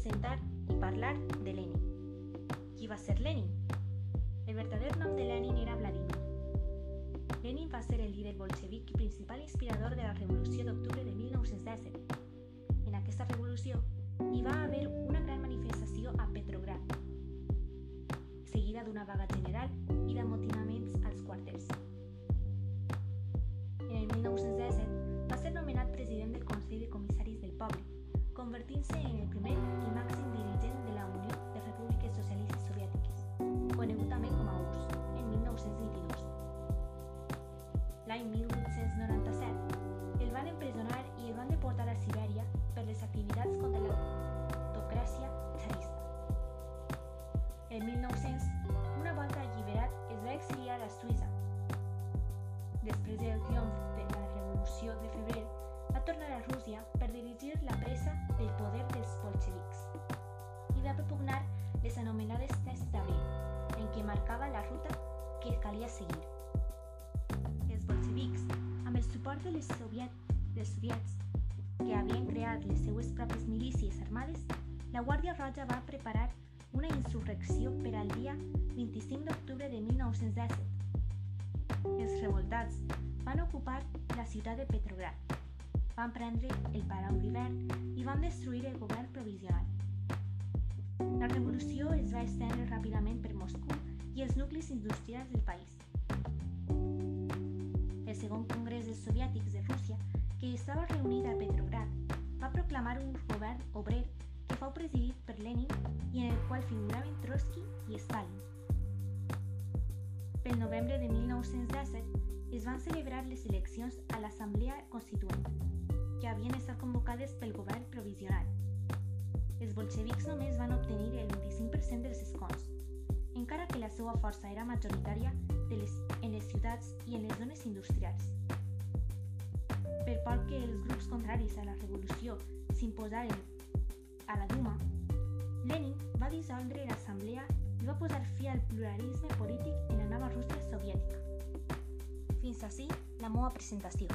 presentar i parlar de Lenin. Qui va ser Lenin? El verdadero nom de Lenin era Vladimir. Lenin va ser el líder bolchevique i principal inspirador de la Revolució d'octubre de 1917. En aquesta revolució hi va haver una gran manifestació a Petrograd, seguida d'una vaga general i a als cuarteles. Triomf de la Revolució de Febrer, va tornar a Rússia per dirigir la presa del poder dels bolxevics i va propugnar les anomenades tests d'abril, en què marcava la ruta que calia seguir. Els bolxevics, amb el suport de les, soviet, dels soviets, que havien creat les seues pròpies milícies armades, la Guàrdia Roja va preparar una insurrecció per al dia 25 d'octubre de 1917. Els revoltats ciutat de Petrograd, van prendre el Palau d'hivern i van destruir el govern provisional. La revolució es va estendre ràpidament per Moscou i els nuclis industrials del país. El segon congrés dels soviètics de Rússia, que estava reunit a Petrograd, va proclamar un govern obrer que fou presidit per Lenin i en el qual figuraven Trotsky i Stalin. Pel novembre de 1917 es van celebrar les eleccions a l'Assemblea Constituent, que havien estat convocades pel govern provisional. Els bolxevics només van obtenir el 25% dels escons, encara que la seva força era majoritària de les, en les ciutats i en les zones industrials. Per por que els grups contraris a la revolució s'imposaren a la Duma, Lenin va dissoldre l'assemblea i va posar fi al pluralisme polític en la nova Rússia soviètica. así la moda presentación.